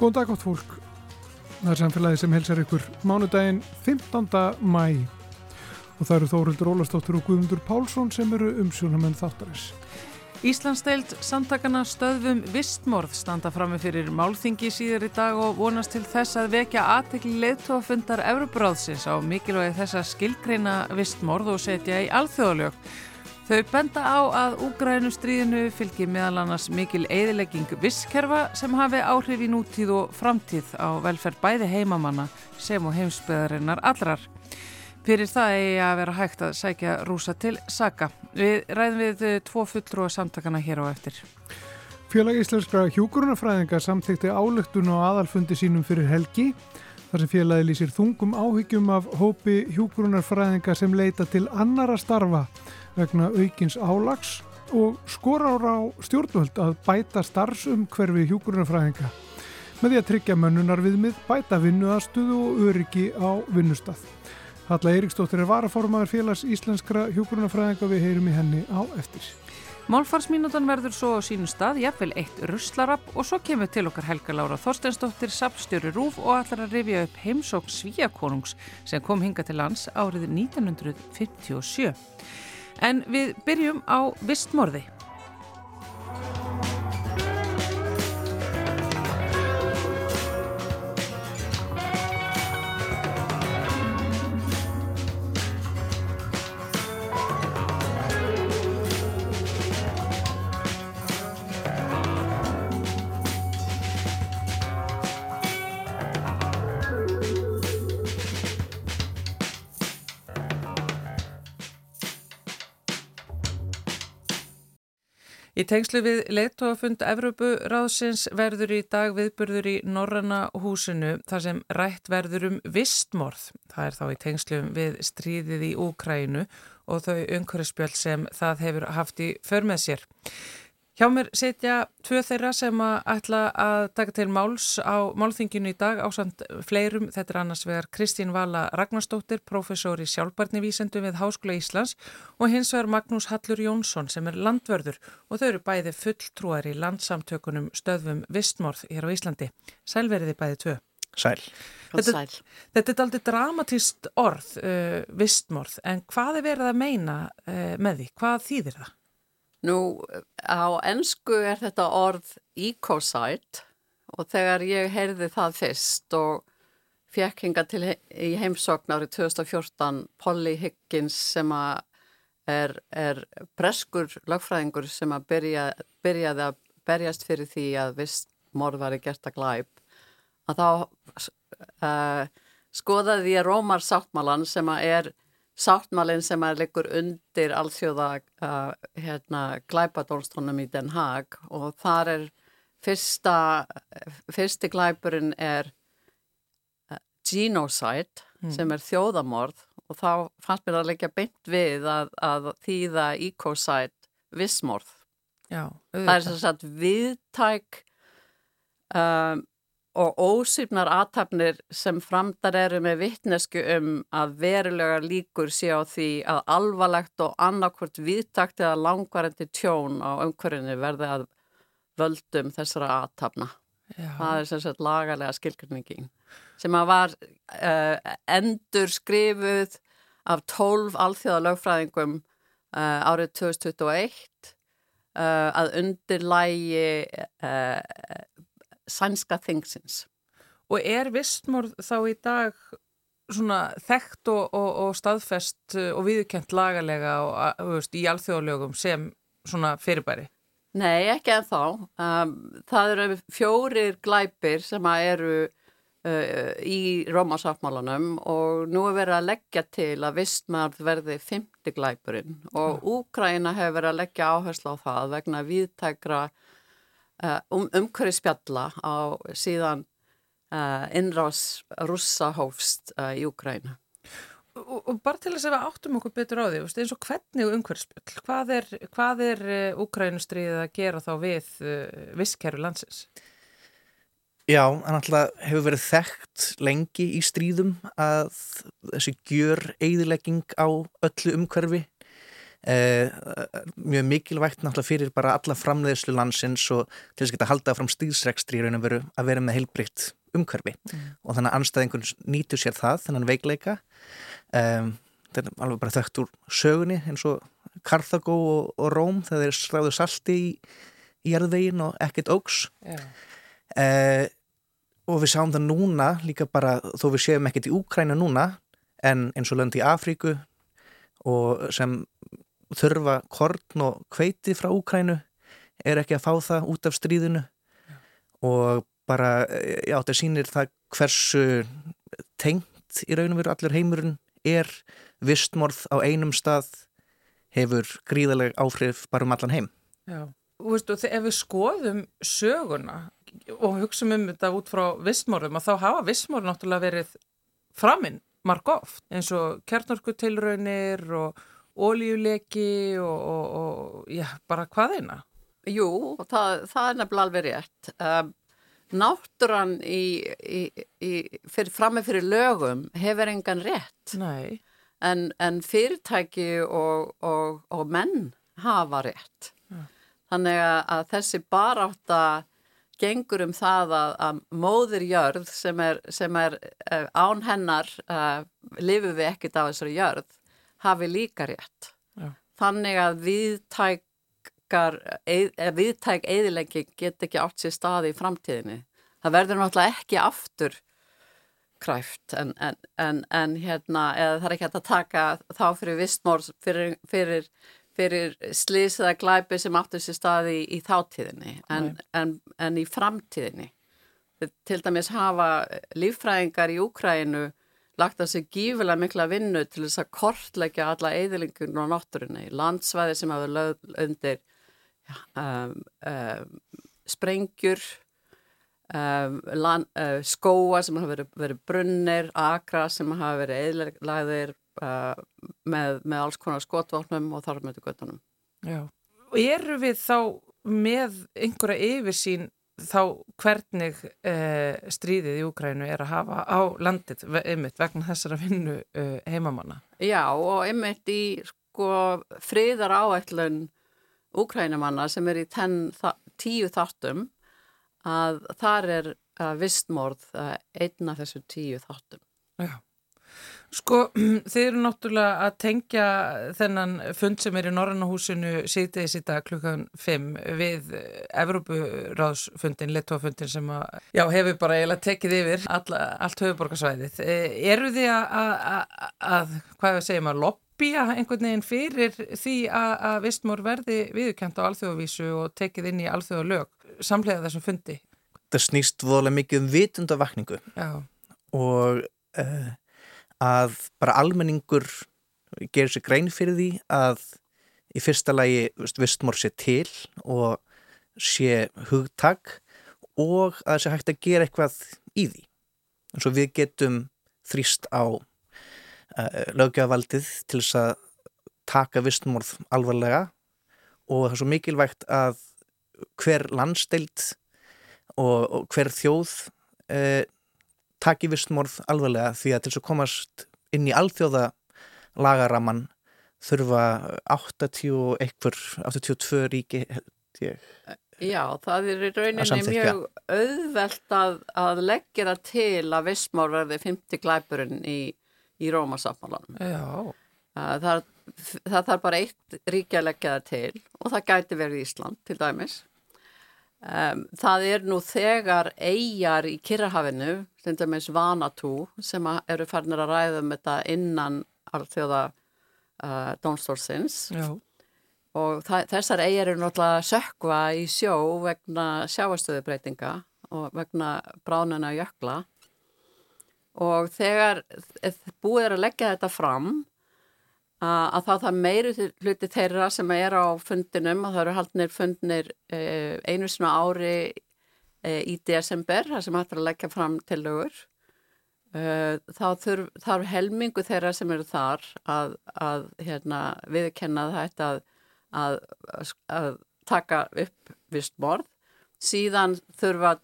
Góðan dag átt fólk. Það er samfélagi sem helsar ykkur mánudaginn 15. mæ og það eru Þórildur Ólastóttur og Guðmundur Pálsson sem eru umsjónamenn þáttaris. Íslandsdeild samtakana stöðvum vistmorð standa fram með fyrir málþingi síðar í dag og vonast til þess að vekja aðtekli leðtófundar Evropráðsins á mikilvægi þess að skilgreina vistmorð og setja í alþjóðalög. Þau benda á að úgrænustríðinu fylgir meðal annars mikil eðilegging visskerfa sem hafi áhrif í nútíð og framtíð á velferð bæði heimamanna sem og heimsbyðarinnar allrar. Fyrir það er að vera hægt að sækja rúsa til Saga. Við ræðum við tvo fulltrúa samtakana hér á eftir. Félag Íslenskra hjúgrunafræðinga samþykti álöktun og aðalfundi sínum fyrir helgi þar sem félagi lýsir þungum áhyggjum af hópi hjúgrunarfræðinga sem leita til annara starfa vegna aukins álags og skorar á stjórnvöld að bæta starfsumhverfi hjúgrunafræðinga með því að tryggja mönnunar viðmið, bæta vinnuðastuðu og öryggi á vinnustaf. Halla Eiríksdóttir er varaformaður félags íslenskra hjúgrunafræðinga við heyrum í henni á eftir. Málfarsmínútan verður svo á sínum stað, jafnvel eitt russlarapp og svo kemur til okkar Helga Lára Þorsteinsdóttir, sapstjóri Rúf og allar að rifja upp heimsók Svíakonungs sem kom hinga til lands árið 1957. En við byrjum á vistmorði. Í tengslu við leittóafund Evrópuráðsins verður í dag viðburður í Norranna húsinu þar sem rætt verður um vistmorð. Það er þá í tengslu við stríðið í Úkrænu og þau umhverfspjöld sem það hefur haft í förmið sér. Hjá mér setja tvö þeirra sem að ætla að taka til máls á málþinginu í dag á samt fleirum. Þetta er annars vegar Kristín Vala Ragnarstóttir, professor í sjálfbarnivísendu við Háskóla Íslands og hins vegar Magnús Hallur Jónsson sem er landvörður og þau eru bæði fulltrúar í landsamtökunum stöðvum vistmorð hér á Íslandi. Sælveriði bæði tvö. Sæl. Þetta, þetta er aldrei dramatist orð, uh, vistmorð, en hvað er verið að meina uh, með því? Hvað þýðir það? Nú, á ennsku er þetta orð ecocide og þegar ég heyrði það fyrst og fekk hinga til he í heimsókn árið 2014 Polly Higgins sem er, er breskur lagfræðingur sem að byrja, byrjaði að berjast fyrir því að vist morð var í gert að glæp að þá uh, skoðaði ég Rómar Sáttmálan sem að er sáttmálinn sem er leikur undir alþjóða uh, hérna, glæpadólstónum í Den Haag og þar er fyrsta, fyrsti glæpurinn er uh, genocide mm. sem er þjóðamorð og þá fannst mér að leggja beint við að, að þýða ecocide vissmorð. Já, það er svo að viðtæk um, og ósýpnar aðtapnir sem framdar eru með vittnesku um að verulega líkur sé á því að alvarlegt og annarkvört viðtakt eða langvarandi tjón á umhverjunu verði að völdum þessara aðtapna. Það er sem sagt lagalega skilkurningin sem að var uh, endur skrifuð af tólf alþjóða lögfræðingum uh, árið 2021 uh, að undirlægi sænska þingsins. Og er vistmórð þá í dag svona þekkt og, og, og staðfest uh, og viðkjönt lagalega og, veist, í alþjóðlögum sem svona fyrirbæri? Nei, ekki en þá. Um, það eru fjórir glæpir sem eru uh, í Rómasáttmálanum og nú er verið að leggja til að vistmörð verði fymti glæpurinn og. Úkraina hefur verið að leggja áherslu á það vegna viðtækra um umhverju spjalla á síðan uh, innrás russa hófst uh, í Ukræna. Og, og bara til þess að við áttum okkur betur á því, eins og hvernig umhverju spjall, hvað er, hvað er Ukrænustrið að gera þá við visskerfi landsins? Já, hann alltaf hefur verið þekkt lengi í stríðum að þessi gjör eigðilegging á öllu umhverfi eh, mjög mikilvægt náttúrulega fyrir bara alla framleiðslu landsins og til þess að geta halda fram stíðsrekstri í raun og veru að vera með heilbrikt umhverfi mm. og þannig að anstæðingun nýtur sér það, þennan veikleika um, þetta er alveg bara þögt úr sögunni eins og Karþagó og, og Róm þegar þeir stráðu salti í, í jarðvegin og ekkert ógs yeah. uh, og við sáum það núna líka bara þó við séum ekkert í Úkræna núna en eins og löndi í Afríku og sem þurfa korn og kveiti frá Úkrænu er ekki að fá það út af stríðinu Já. og bara, já, þetta sýnir það hversu tengt í raunum veru allur heimurinn er vistmorð á einum stað hefur gríðaleg áhrif bara um allan heim. Já, og veistu, ef við skoðum söguna og hugsaum um þetta út frá vistmorðum að þá hafa vistmorð náttúrulega verið framinn marg oft eins og kjarnorkutilraunir og ólíuleki og, og, og já, bara hvað eina? Jú, það, það er nefnilega alveg rétt. Um, náttúran í, í, í, fyrir, frammi fyrir lögum hefur engan rétt. Nei. En, en fyrirtæki og, og menn hafa rétt. Ja. Þannig að þessi barátt að gengur um það að, að móðir jörð sem er, sem er uh, án hennar uh, lifum við ekkert á þessari jörð hafi líka rétt. Já. Þannig að viðtækar, eð, viðtæk eðilengi get ekki átt sér staði í framtíðinni. Það verður náttúrulega ekki aftur kræft en, en, en, en hérna, eða það er ekki hægt að taka þá fyrir vistmór fyrir, fyrir, fyrir slís eða glæpi sem áttur sér staði í, í þáttíðinni en í framtíðinni. Til dæmis hafa líffræðingar í Úkrænu lagt að sig gífilega mikla vinnu til þess að kortleggja alla eðilingun á náttúrunni, landsvæði sem hafa lögð undir um, um, sprengjur, um, land, uh, skóa sem hafa verið, verið brunnir, akra sem hafa verið eðileglaðir uh, með, með alls konar skotválnum og þetta göttunum. Já, og eru við þá með einhverja yfirsýn þá hvernig uh, stríðið í Úkrænu er að hafa á landið einmitt vegna þessara vinnu uh, heimamanna. Já og einmitt í sko friðar áætlun Úkrænumanna sem er í ten, þa tíu þáttum að þar er uh, vistmórð einna þessu tíu þáttum. Já. Sko, þið eru náttúrulega að tengja þennan fund sem er í Norrannahúsinu síðdeis í dag klukkan 5 við Evrópuráðsfundin, Lettofundin sem að, já, hefur bara eiginlega tekið yfir alla, allt höfuborgarsvæðið. E, eru þið að, að, að hvað við segjum, að lobbya einhvern veginn fyrir því að vistmór verði viðkjönt á alþjóðavísu og tekið inn í alþjóðalög samlega þessum fundi? Það snýst voðalega mikið um vitundavakningu og... Uh, að bara almenningur gerir sér grein fyrir því að í fyrsta lagi vistmór sé til og sé hugtak og að það sé hægt að gera eitthvað í því. En svo við getum þrýst á uh, lögjavaldið til þess að taka vistmórð alvarlega og það er svo mikilvægt að hver landsteild og, og hver þjóð uh, taki vistmorð alveglega því að til þess að komast inn í alþjóða lagaraman þurfa 80 ekkur, 82 ríki ég, Já, það er í rauninni mjög auðvelt að, að leggja það til að vistmór verði 50 glæpurinn í, í Rómasáttmálanum. Það, það þarf bara eitt ríki að leggja það til og það gæti verið Ísland til dæmis Um, það er nú þegar eigjar í Kirrahafinu, sem dæmis Vanatú, sem eru farnir að ræða um þetta innan alþjóða uh, Dónstólsins og það, þessar eigjar eru náttúrulega sökva í sjó vegna sjáastöðubreitinga og vegna bránuna jökla. Og þegar búið er að leggja þetta fram að þá það meiri hluti þeirra sem er á fundinum og það eru haldnir fundinir eh, einu svona ári eh, í desember þar sem hættir að leggja fram til lögur eh, þá þurf, þarf helmingu þeirra sem eru þar að, að hérna, viðkenna þetta að, að, að taka upp vist morð síðan þurfa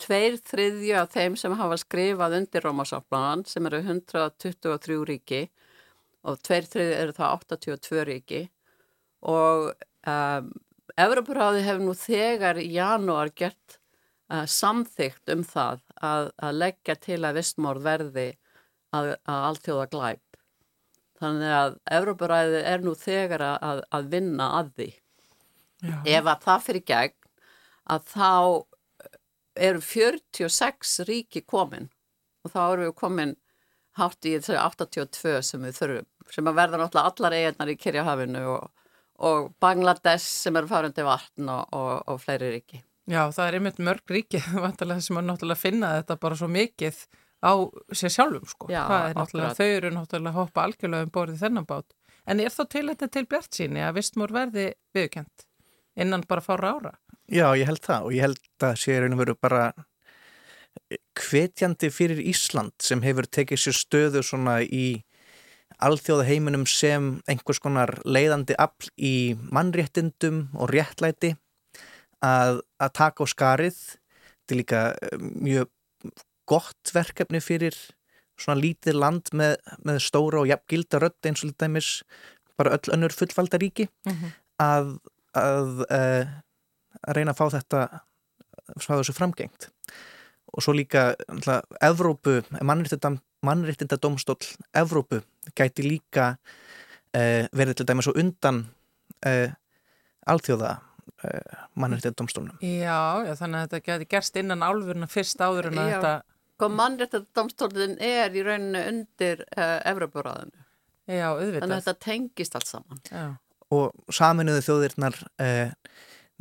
tveir þriðju af þeim sem hafa skrifað undir Rómasáplanan sem eru 123 ríki og tveir þriði eru það 82 ríki og um, Evroparáði hefur nú þegar í janúar gert uh, samþygt um það að, að leggja til að vistmórð verði að, að alltjóða glæp. Þannig að Evroparæði er nú þegar að, að vinna að því. Já. Ef að það fyrir gegn að þá eru 46 ríki komin og þá eru við komin hátt í þau 82 sem við þurfum, sem að verða náttúrulega allar eiginnar í Kirjahafinu og, og Bangladesh sem eru farundi vatn og, og, og fleiri ríki. Já, það er einmitt mörg ríki sem að náttúrulega finna þetta bara svo mikið á sér sjálfum sko. Já, þau eru náttúrulega hoppa algjörlega um borðið þennan bát. En er þá til þetta til bjart síni að vistmór verði viðkjönd innan bara fára ára? Já, ég held það og ég held að sé raun og veru bara hvetjandi fyrir Ísland sem hefur tekið sér stöðu svona í alþjóða heiminum sem einhvers konar leiðandi afl í mannréttindum og réttlæti að, að taka á skarið er líka eh, mjög gott verkefni fyrir svona lítið land með, með stóra og jafngilda rödd eins og dæmis bara öll önnur fullvaldaríki mm -hmm. að, að, uh, að reyna að fá þetta fá þessu framgengt og svo líka Evrópu, mannréttinda domstól Evrópu gæti líka uh, verið til dæmis og undan uh, alþjóða mannréttinda domstólunum Já, já, þannig að þetta geti gerst innan álfurna fyrst áður en að já. þetta Sko mannréttadamstólinn er í rauninu undir uh, eh, Evroparáðinu. Já, auðvitað. Þannig að þetta tengist allt saman. Já. Og saminuðu þjóðirnar uh,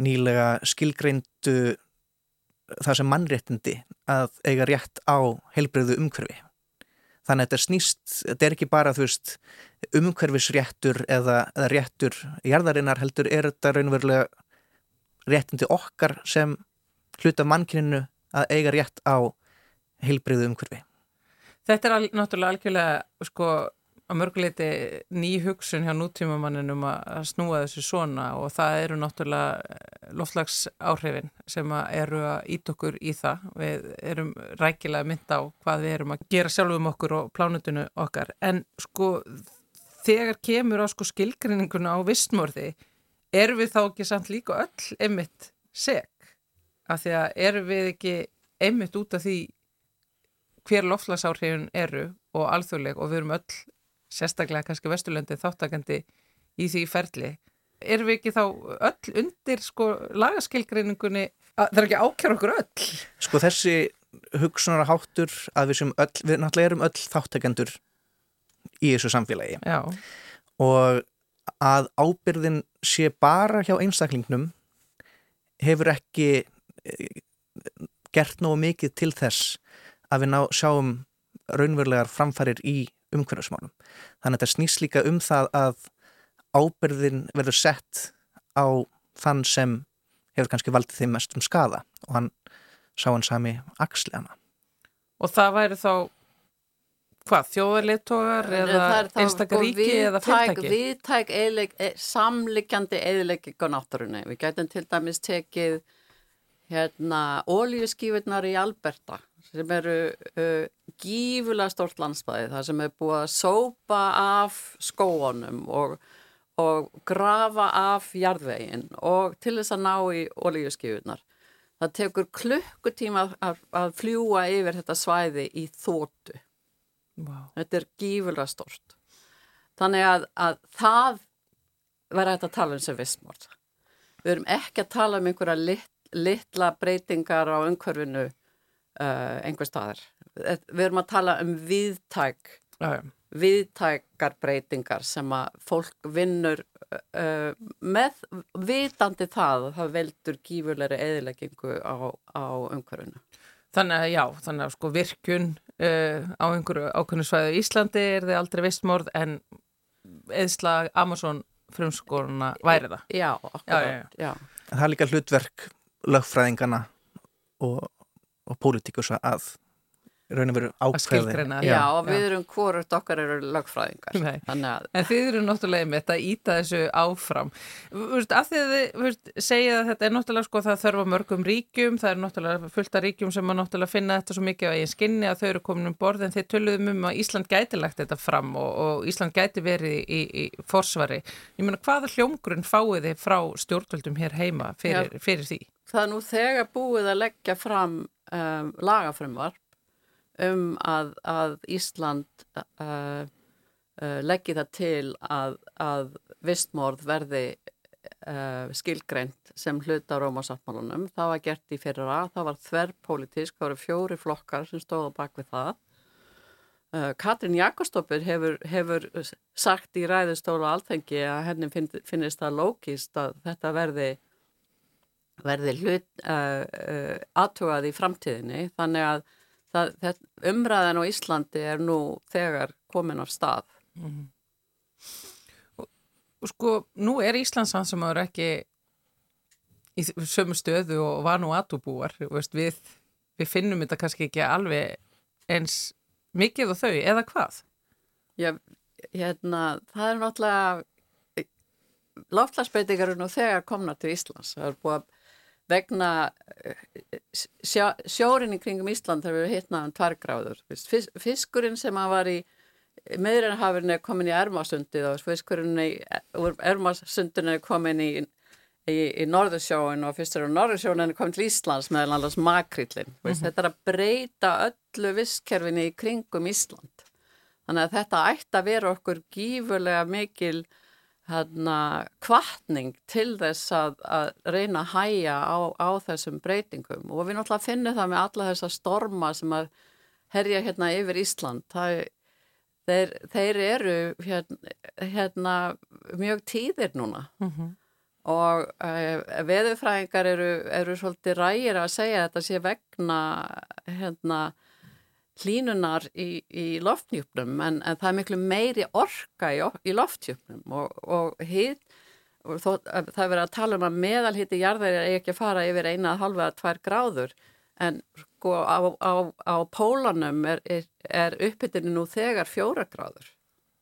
nýlega skilgreindu það sem mannréttindi að eiga rétt á heilbreyðu umhverfi. Þannig að þetta snýst, þetta er ekki bara þú veist umhverfisréttur eða, eða réttur jarðarinnar heldur er þetta raunverulega réttindi okkar sem hluta mannkyninu að eiga rétt á heilbriðu umhverfi. Þetta er al, náttúrulega algjörlega sko að mörguleiti ný hugsun hjá nútímamanninum að snúa þessu svona og það eru náttúrulega eh, loftlags áhrifin sem eru að ít okkur í það. Við erum rækilega mynd á hvað við erum að gera sjálfum okkur og plánutinu okkar. En sko þegar kemur á sko skilgrinninguna á vistmorði, erum við þá ekki samt líka öll einmitt seg? Af því að erum við ekki einmitt út af því hver loftlagsáhrifin eru og alþjóðleg og við erum öll, sérstaklega kannski Vesturlöndi þáttakandi í því ferli. Erum við ekki þá öll undir sko lagaskilgreiningunni, það er ekki ákjör okkur öll? Sko þessi hugsunar að að við sem öll, við náttúrulega erum öll þáttakendur í þessu samfélagi Já. og að ábyrðin sé bara hjá einstaklingnum hefur ekki eh, gert náðu mikið til þess að við ná, sjáum raunverulegar framfærir í umhverfismánum. Þannig að þetta snýst líka um það að ábyrðin verður sett á þann sem hefur kannski valdið þeim mest um skada og hann sá hann sami axli hana. Og það væri þá hvað, þjóðarleittógar eða einstakar ríki eða fyrirtæki? Viðtæk e, samlikjandi eðilegging á náttúrunni. Við gætum til dæmis tekið hérna ólíuskífurnar í Alberta sem eru uh, gífulega stort landsbæði það sem er búið að sópa af skóanum og, og grafa af jarðvegin og til þess að ná í olíuskifunar. Það tekur klukkutíma að, að fljúa yfir þetta svæði í þóttu. Wow. Þetta er gífulega stort. Þannig að, að það verður hægt að tala um sem vissmórn. Við erum ekki að tala um einhverja lit, litla breytingar á umhverfinu uh, einhver staðar. Við erum að tala um viðtæk, viðtækar breytingar sem að fólk vinnur uh, með vitandi það að það veldur gífurleiri eðileggingu á, á umhverfunu. Þannig að já, þannig að sko virkun uh, á einhverju ákveðnu svæðu í Íslandi er þið aldrei vistmórð en eðsla Amazon frumskoruna væri það. Já, okkur. Já, já, já. Það er líka hlutverk lögfræðingana og og pólitíkus að raun og veru ákveði. skilgreina. Já, já, og við erum hvort okkar eru lögfræðingar. Nei. Að, en þið eru náttúrulega með þetta að íta þessu áfram. Vist, af því að þið vist, segja að þetta er náttúrulega sko það þörfa mörgum ríkjum, það er náttúrulega fullt af ríkjum sem að náttúrulega finna þetta svo mikið á eigin skinni að þau eru komin um borð en þið töluðum um að Ísland gæti lagt þetta fram og, og Ísland gæti verið í, í, í forsvari. Ég meina hvaða hljómgrunn fáið þið frá stjórnvöldum hér heima fyrir, fyrir um, lagafrumvarp um að, að Ísland uh, uh, leggi það til að, að vistmórð verði uh, skilgreint sem hluta á Rómasáttmálunum. Það var gert í fyrra, það var þverrpolítisk, það voru fjóri flokkar sem stóða bak við það. Uh, Katrin Jakobsdóttir hefur, hefur sagt í ræðustóla alþengi að henni finnist það lókist að þetta verði verði hlut uh, uh, aðtugað í framtíðinni þannig að það, það, umræðan á Íslandi er nú þegar komin á stað mm -hmm. og, og sko nú er Íslandsan sem eru ekki í sömu stöðu og var nú aðtúbúar við, við finnum þetta kannski ekki alveg eins mikið og þau eða hvað? Já, hérna það er náttúrulega Láftlagsbreytingar eru nú þegar komna til Íslands það er búið að vegna sjó, sjórin í kringum Ísland þarf að hitna um tværgráður. Fiskurinn sem að var í meðrinhafurinn er komin í Ermasundið og fiskurinn úr Ermasundin er komin í, í, í Norðursjóin og fyrstur á Norðursjóin er komin til Íslands meðal annars makrillin. Mm -hmm. Þetta er að breyta öllu visskerfinni í kringum Ísland. Þannig að þetta ætti að vera okkur gífurlega mikil hérna kvartning til þess að, að reyna að hæja á, á þessum breytingum. Og við náttúrulega finnum það með alla þessa storma sem að herja hérna yfir Ísland. Það, þeir, þeir eru hérna, hérna mjög tíðir núna. Mm -hmm. og uh, veðurfræðingar eru, eru svolítið rægir að segja að þetta sé vegna hérna hlínunar í, í loftnjúpnum en, en það er miklu meiri orka í, í loftnjúpnum og, og hitt það er verið að tala um að meðalhitti jarðar er ekki að fara yfir eina að halva að tvær gráður en sko á, á, á pólanum er, er, er upphittinu nú þegar fjóra gráður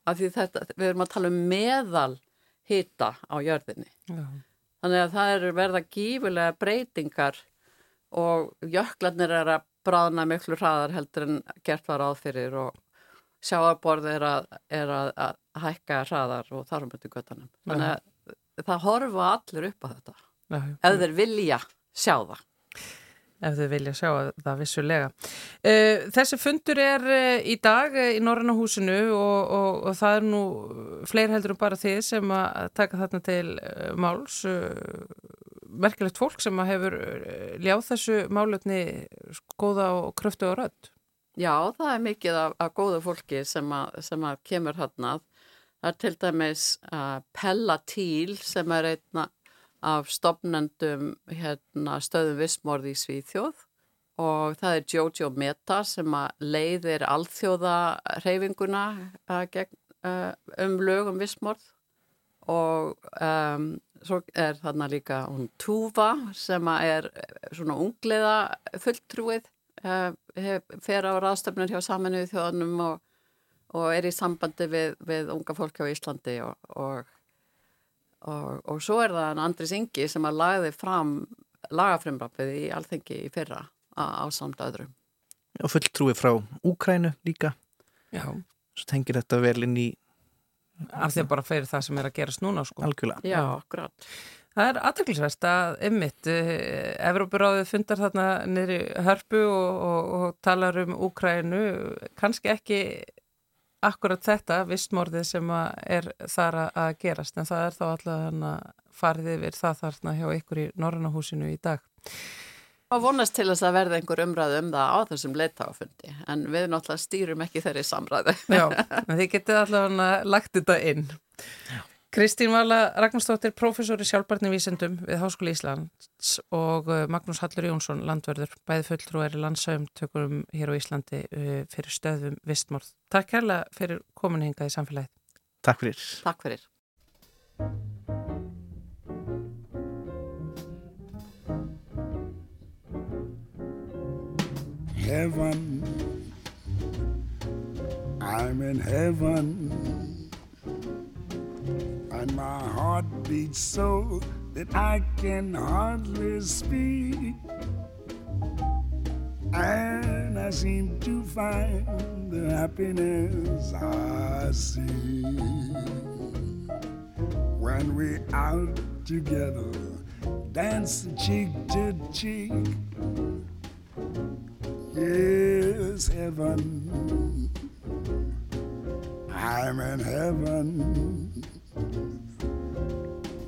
af því þetta, við erum að tala um meðal hitta á jörðinni Já. þannig að það er verða gífulega breytingar og jöklarnir er að bráðna miklu hraðar heldur en gert var áfyrir og sjáarborð er að, er að, að hækka hraðar og þar um þetta göttanum. Þannig að það horfa allir upp á þetta. Já, ef þeir vilja sjá það. Ef þeir vilja sjá það vissulega. Uh, þessi fundur er uh, í dag uh, í Norrannahúsinu og, og, og það er nú fleir heldur um bara þið sem að taka þarna til máls merkilegt fólk sem hefur eh, ljáð þessu málutni góða og kröftu og rödd. Já, það er mikið af, af góðu fólki sem að, sem að kemur hann að. Það er til dæmis uh, Pella Tíl sem er einna af stopnendum hérna, stöðum vissmorði í Svíþjóð og það er Jojo Meta sem að leiðir alþjóða reyfinguna uh, gegn, uh, um lögum vissmorð og um, svo er þarna líka hún Túfa sem er eh, svona ungliða fulltrúið uh, fer á ráðstöfnur hjá saminuðu þjóðanum og, og er í sambandi við, við unga fólk á Íslandi og, og, og svo er það Andris Ingi sem að lagði fram lagafrimrapið í alþengi í fyrra á, á samt öðrum Og fulltrúið frá Úkrænu líka. Já. Svo tengir þetta vel inn í af því að bara fyrir það sem er að gerast núna sko. Algjörlega. Já, akkurat. Það er aðtöklisverst að ymmit, eh, Evrópuráðið fundar þarna nýri hörpu og, og, og talar um Úkrænu, kannski ekki akkurat þetta vistmórðið sem er þar að gerast en það er þá alltaf farið yfir það þarna hjá ykkur í Norrannahúsinu í dag. Það vonast til þess að verða einhver umræðu um það á þessum leittáfundi en við náttúrulega stýrum ekki þeirri samræðu. Já, en þið getið allavega lagt þetta inn. Já. Kristín Vala Ragnarstóttir, professor í sjálfbarnivísendum við Háskóli Íslands og uh, Magnús Hallur Jónsson, landverður, bæði fulltrúar í landsauðum hér á Íslandi uh, fyrir stöðum vistmórð. Takk kærlega fyrir kominhinga í samfélagið. Takk fyrir. Takk fyrir. Heaven I'm in heaven. And my heart beats so that I can hardly speak. And I seem to find the happiness I see when we're out together, dance cheek to cheek. Yes, heaven. I'm in heaven.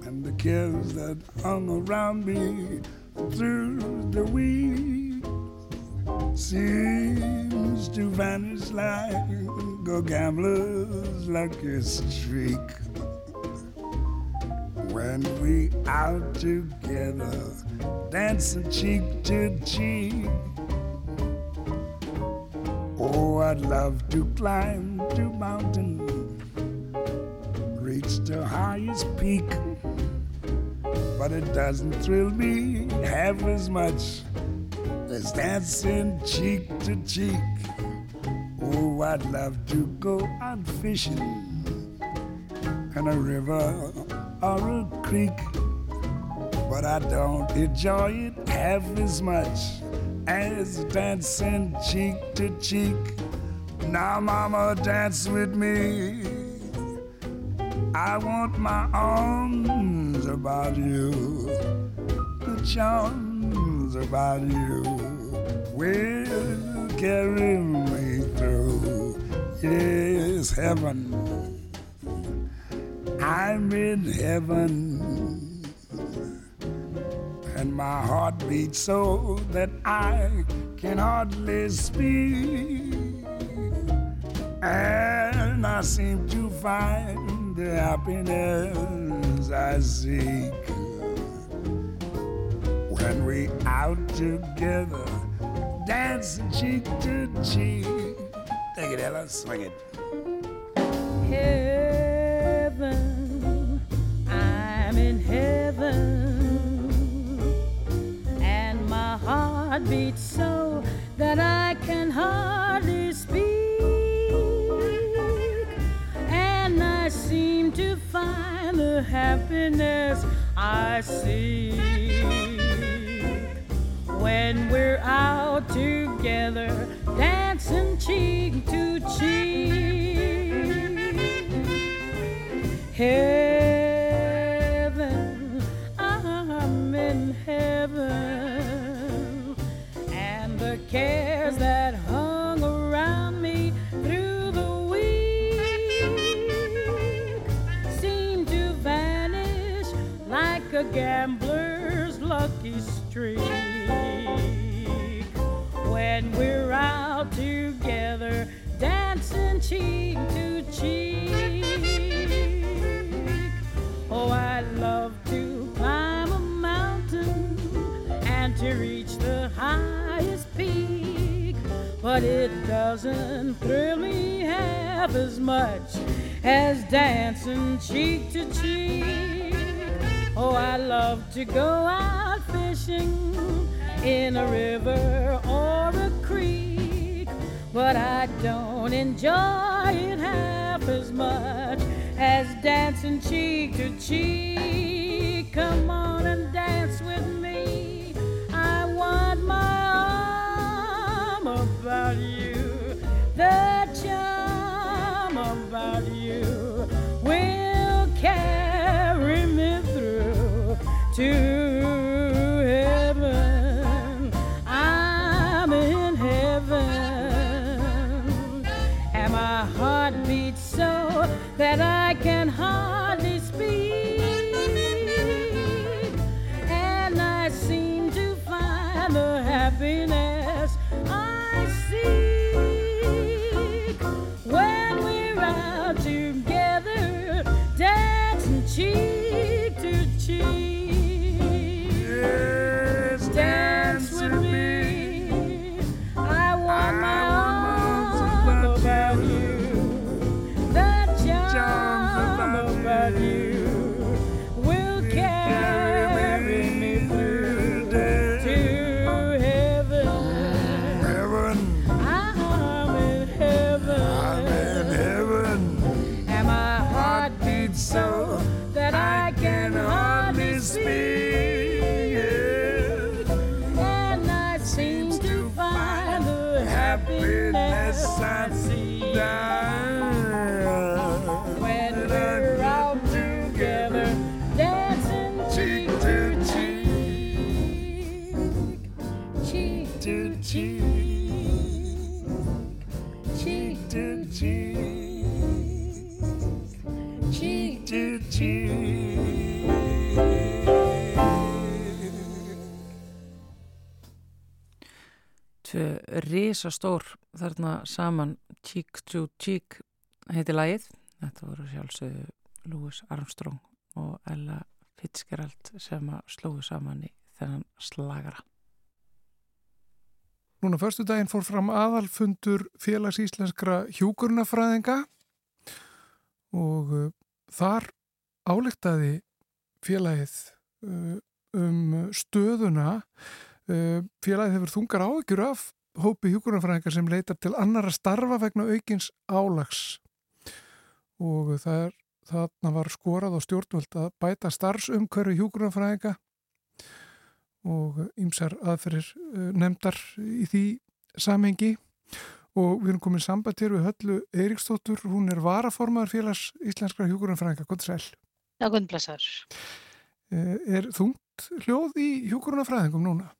And the cares that hung around me through the week seems to vanish like a gambler's lucky streak. When we out together, dancing cheek to cheek. I'd love to climb to mountain, reach the highest peak, but it doesn't thrill me half as much as dancing cheek to cheek. Oh, I'd love to go out fishing in a river or a creek, but I don't enjoy it half as much as dancing cheek to cheek. Now, mama, dance with me. I want my arms about you, the charms about you will carry me through. Yes, heaven. I'm in heaven and my heart beats so that I can hardly speak. And I seem to find the happiness I seek when we out together, dancing cheek to cheek. Take it, Ella, swing it. Heaven, I'm in heaven and my heart beats so that I can hardly the happiness I seek when we're out together, dancing cheek to cheek. Heaven, gambler's lucky streak when we're out together dancing cheek to cheek oh i love to climb a mountain and to reach the highest peak, but it doesn't thrill me half as much as dancing cheek. I love to go out fishing in a river or a creek, but I don't enjoy it half as much as dancing cheek to cheek. Come on and dance with me. I want my arm about you. To heaven. I'm in heaven, and my heart beats so that I to cheek, cheek. to cheek. Risastór þarna saman Cheek to Cheek heiti lagið. Þetta voru sjálfsögðu Louis Armstrong og Ella Fitzgerald sem að slóðu saman í þennan slagara. Núna förstu daginn fór fram aðalfundur félags íslenskra hjúkurnafræðinga og uh, þar álektaði félagið uh, um stöðuna. Uh, félagið hefur þungar áhyggjur af hópi hjúkurnafræðinga sem leitar til annara starfa vegna aukins álags og það er, þarna var skorað á stjórnvöld að bæta starfsumkörfi hjúkurnafræðinga og ýmsar aðferðir uh, nefndar í því samhengi og við erum komin samband hér við Höllu Eiríksdóttur, hún er varaformaður félags íslenskra hjúkurunafræðinga, gott sæl. Já, guðn blessaður. Uh, er þungt hljóð í hjúkurunafræðingum núna?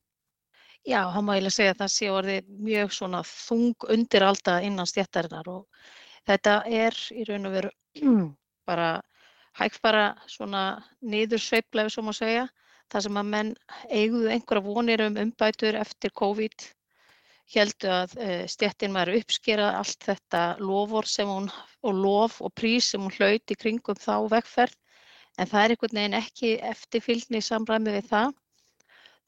Já, hann má eiginlega segja að það sé orðið mjög svona þung undiralda innan stjættarinnar og þetta er í raun og veru bara hægt bara svona niður ef svo má segja. Það sem að menn eiguðu einhverja vonir um umbætur eftir COVID heldu að stjættin væri að uppskera allt þetta lofur sem hún og lof og prís sem hún hlaut í kringum þá vegferð en það er einhvern veginn ekki eftirfylgni í samræmi við það.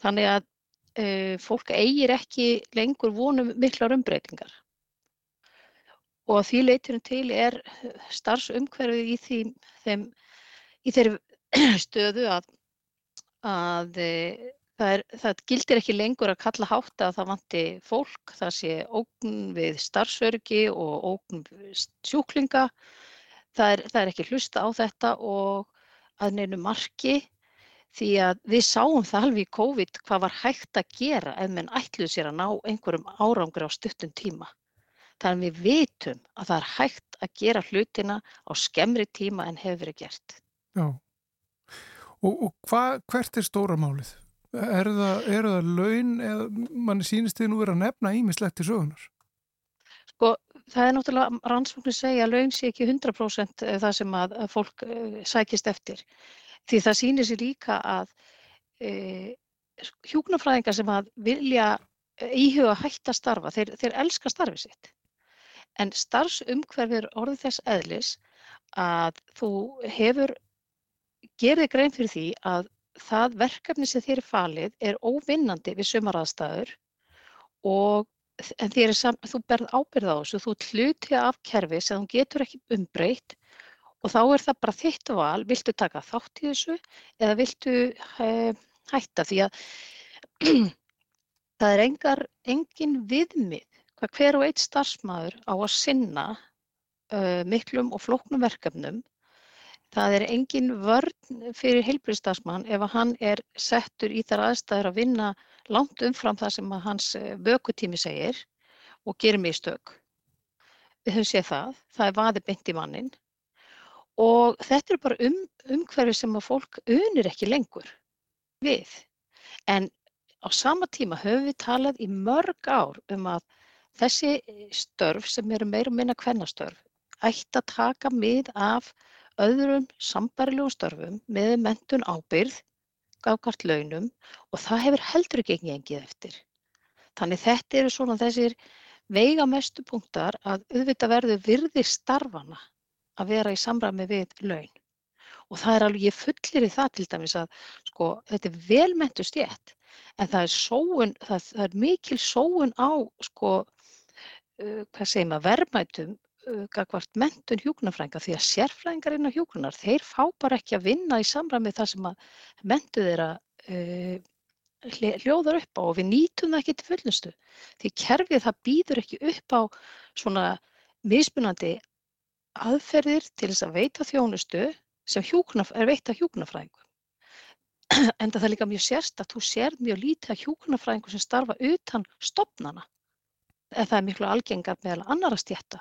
Þannig að uh, fólk eigir ekki lengur vonum miklar umbreytingar. Og að því leytunum til er starfsumhverfið í, því, þeim, í þeirri stöðu að, að e, það, er, það gildir ekki lengur að kalla hátt að það vanti fólk, það sé ógn við starfsörgi og ógn sjúklinga. Það er, það er ekki hlusta á þetta og að neinu marki því að við sáum það alveg í COVID hvað var hægt að gera ef menn ætluð sér að ná einhverjum árangri á stuttum tíma. Þannig við vitum að það er hægt að gera hlutina á skemmri tíma en hefur verið gert. Já. Og, og hva, hvert er stóra málið? Er það, er það laun eða manni sínist þið nú verið að nefna ímislegt til sögunar? Sko, það er náttúrulega rannsóknir segja að laun sé ekki 100% það sem að, að fólk uh, sækist eftir. Því það sýnir sér líka að uh, hjúknarfræðingar sem að vilja íhuga hætta starfa, þeir, þeir elska starfið sitt. En starfsumhverfið er orðið þess eðlis að þú hefur gerðið grein fyrir því að það verkefni sem þér er falið er óvinnandi við sumaraðstæður og en er þú berð ábyrð á þessu, þú hluti af kerfi sem þú getur ekki umbreytt og þá er það bara þitt val, viltu taka þátt í þessu eða viltu hætta því að það er engar, engin viðmið hvað hver og eitt starfsmæður á að sinna uh, miklum og flóknum verkefnum. Það er engin vörn fyrir heilbriðstarfsmann ef hann er settur í þar aðstæður að vinna langt umfram það sem hans vökutími segir og gerir mistök. Við höfum séð það, það er vaði í mannin og þetta er bara um, umhverfi sem að fólk unir ekki lengur við. En á sama tíma höfum við talað í mörg ár um að þessi störf sem eru meira og minna kvennastörf ætti að taka mið af öðrum sambarilegum störfum með mentun ábyrð, gafkart launum og það hefur heldur ekki engið eftir. Þannig þetta eru svona þessir veigamestu punktar að auðvitað verður virði starfana að vera í samræmi við laun. Og það er alveg, ég fullir í það til dæmis að sko, þetta er velmentu stjætt en það er, sóun, það, það er mikil sóun á sko, uh, maður, verðmætum gagvart mentun hjúknarfrænga því að sérfrængar inn á hjúknar, þeir fá bara ekki að vinna í samræmi það sem að mentu þeirra uh, hljóðar upp á og við nýtum það ekki til fullnustu. Því kerfið það býður ekki upp á svona mismunandi aðferðir til þess að veita þjónustu sem hjúknaf, er veita hjúknarfræðingum. En það er líka mjög sérst að þú sér mjög lítið að hjúknarfræðingum sem starfa utan stopnana. en það er miklu algengar meðal annara stjætta.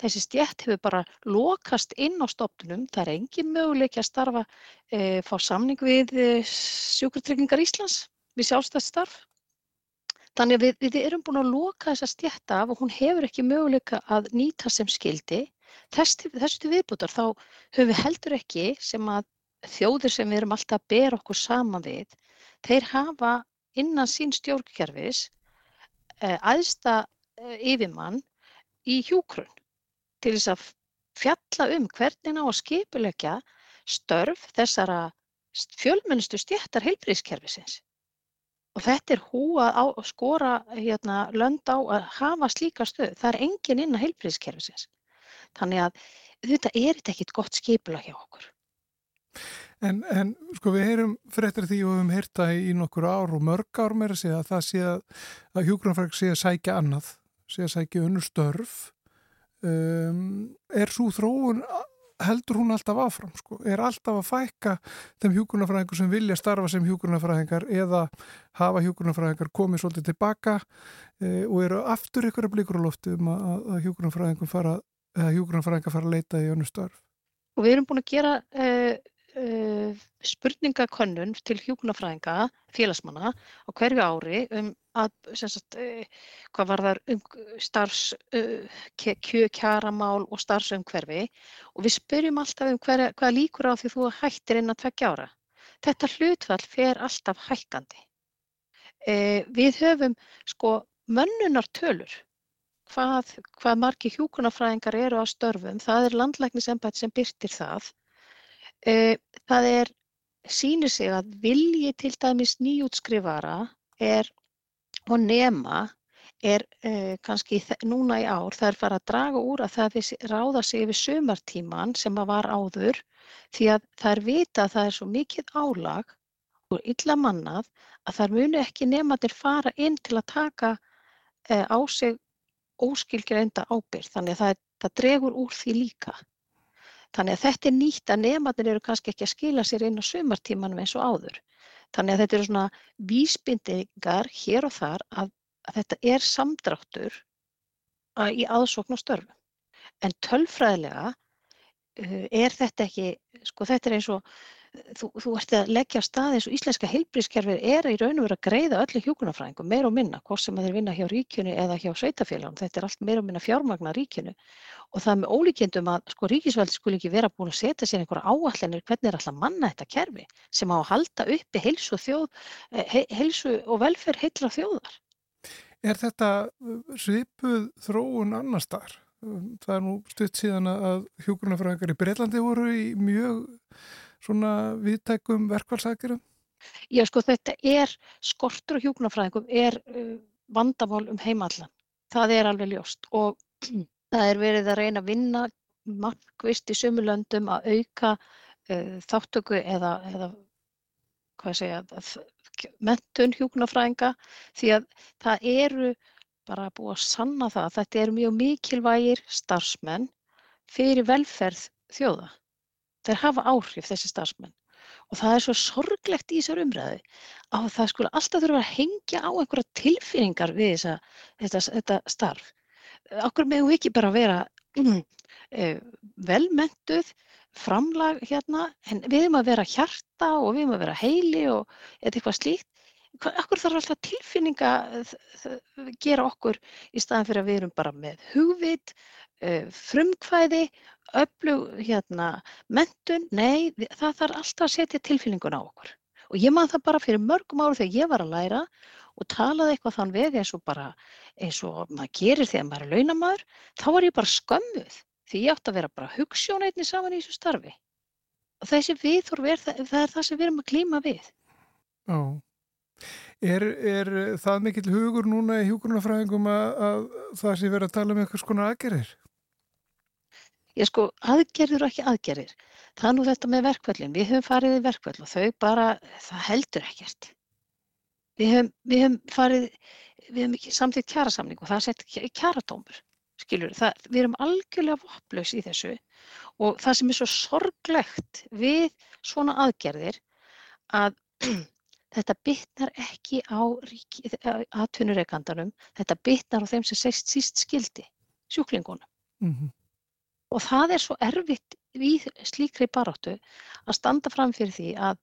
Þessi stjætt hefur bara lokast inn á stofnunum, það er engin möguleik að starfa, e, fá samning við e, sjúkurtryggingar Íslands, við sjálfstætt starf. Þannig að við, við erum búin að loka þessa stjætta af og hún hefur ekki möguleika að nýta sem skildi. Þess, þessu til viðbútar þá höfum við heldur ekki sem að þjóðir sem við erum alltaf að bera okkur saman við, þeir hafa innan sín stjórnkerfis eh, yfirmann í hjúkrun til þess að fjalla um hvernig ná að skipulegja störf þessara fjölmennustu stjættar heilbríðskerfisins. Og þetta er hú að skora hérna, lönd á að hafa slíka stöð. Það er engin inn að heilbríðskerfisins. Þannig að þetta er ekkit gott skipula hjá okkur. En, en sko við heyrum fréttir því og við hefum heyrta í nokkur ár og mörg ár meira sé að það sé að, að hjúgrunarfræk sé að sækja annað, sé að sækja unnur störf. Um, er svo þróun, heldur hún alltaf áfram sko? Er alltaf að fækka þeim hjúgrunarfræðingur sem vilja starfa sem hjúgrunarfræðingar eða hafa hjúgrunarfræðingar komið svolítið tilbaka e, og eru aftur ykkur að blíkur á loftu um að, að hjúgrunarfræðingar fara, fara að leita í unnur störf? Og við erum búin að gera uh, uh, spurningakönnun til hjúkunarfræðinga, félagsmanna á hverju ári um að, sagt, uh, hvað var þar um starfs, kjö, kjaramál og starfsumhverfi og við spyrjum alltaf um hver, hvað líkur á því þú hættir inn að tveggja ára. Þetta hlutfall fer alltaf hækkandi. Við höfum sko mönnunartölur hvað, hvað margi hjúkunarfræðingar eru á störfum, það er landlæknisembætt sem byrtir það það er, sýnir sig að vilji til dæmis nýjútskrifara er, og nema er uh, kannski núna í ár, það er farið að draga úr að það ráða sig yfir sömartíman sem að var áður því að það er vita að það er svo mikið álag og illa mannað að það muni ekki nefnandir fara inn til að taka uh, á sig óskilgjörenda ábyrg þannig að það, það dregur úr því líka. Þannig að þetta er nýtt að nefnarnir eru kannski ekki að skila sér inn á sumartímanum eins og áður. Þannig að þetta eru svona vísbindingar hér og þar að, að þetta er samdráttur í aðsókn og störfum. En tölfræðilega uh, er þetta ekki, sko þetta er eins og þú, þú ert að leggja stað eins og íslenska heilbrískerfið er í raun og veru að greiða öllu hjúkunarfræðingum meir og minna, hvort sem þeir vinna hjá ríkjunu eða hjá sveitafélagum, þetta er allt meir og minna fjármagna ríkjunu og það er með ólíkjendum að sko ríkisveldi skul ekki vera búin að setja sér einhverja áallanir hvernig er alltaf manna þetta kerfi sem á að halda uppi heilsu og, þjóð, eh, he, heilsu og velferð heilra þjóðar. Er þetta uh, svipuð þróun annar starf? Það er nú stutt síðan að hjúgrunafræðingar í Breitlandi voru í mjög svona viðtækum verkvælsækjurum? Já, sko þetta er, skortur og hjúknarfræðingum er uh, vandamál um heimallan. Það er alveg ljóst og það er verið að reyna að vinna markvist í sömulöndum að auka uh, þáttöku eða, eða hvað segja, mentun hjúknarfræðinga því að það eru bara búið að sanna það að þetta eru mjög mikilvægir starfsmenn fyrir velferð þjóða. Þeir hafa áhrif þessi starfsmenn og það er svo sorglegt í þessar umræðu að það skulle alltaf þurfa að hengja á einhverja tilfinningar við þessa, þetta, þetta starf. Okkur meðum ekki bara vera mm, eh, velmentuð, framlag hérna, en við erum að vera hjarta og við erum að vera heili og eitthvað slíkt. Okkur þarf alltaf tilfinninga að gera okkur í staðan fyrir að við erum bara með hugvit, uh, frumkvæði, öflug hérna, mentun, nei, það þarf alltaf að setja tilfinningun á okkur. Og ég man það bara fyrir mörgum áru þegar ég var að læra og talaði eitthvað þann vegi eins og bara eins og maður gerir þegar maður er launamæður, þá var ég bara skömmuð því ég átti að vera bara hugssjón einni saman í þessu starfi. Og þessi viðhorf það, það er það sem við erum að klíma við. Já. Er, er það mikill hugur núna í hjúkurnafræðingum að, að það sé verið að tala um eitthvað skonar aðgerir? Ég sko, aðgerðir og ekki aðgerðir. Það er nú þetta með verkvöldin. Við höfum farið í verkvöld og þau bara, það heldur ekkert. Við höfum, við höfum farið, við höfum ekki samþýtt kjærasamning og það er sett kjæratómur, skiljur. Það, við erum algjörlega vopplaus í þessu og það sem er svo sorglegt við svona aðgerðir að þetta bitnar ekki á atvinnureikandanum, þetta bitnar á þeim sem sést síst skildi, sjúklingunum. Mm -hmm. Og það er svo erfitt í slíkri baráttu að standa fram fyrir því að,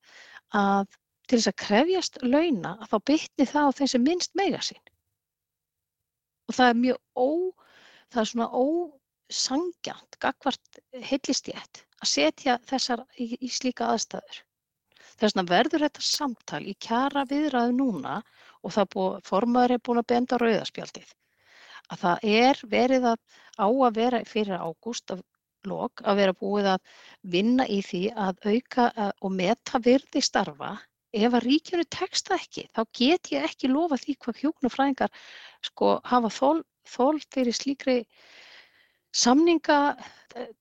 að til þess að krefjast launa að þá bitni það á þeim sem minnst meiga sín. Og það er mjög ó, það er svona ósangjant, gagvart heilistjætt að setja þessar í, í slíka aðstæður. Þess vegna verður þetta samtal í kjara viðræðu núna og það búið, formaður er búin að benda rauðaspjaldið. Að það er verið að á að vera fyrir ágúst af lok að vera búið að vinna í því að auka og meta virði starfa. Ef að ríkjunu teksta ekki, þá get ég ekki lofa því hvað hjóknufræðingar sko hafa þól, þól fyrir slíkri samninga,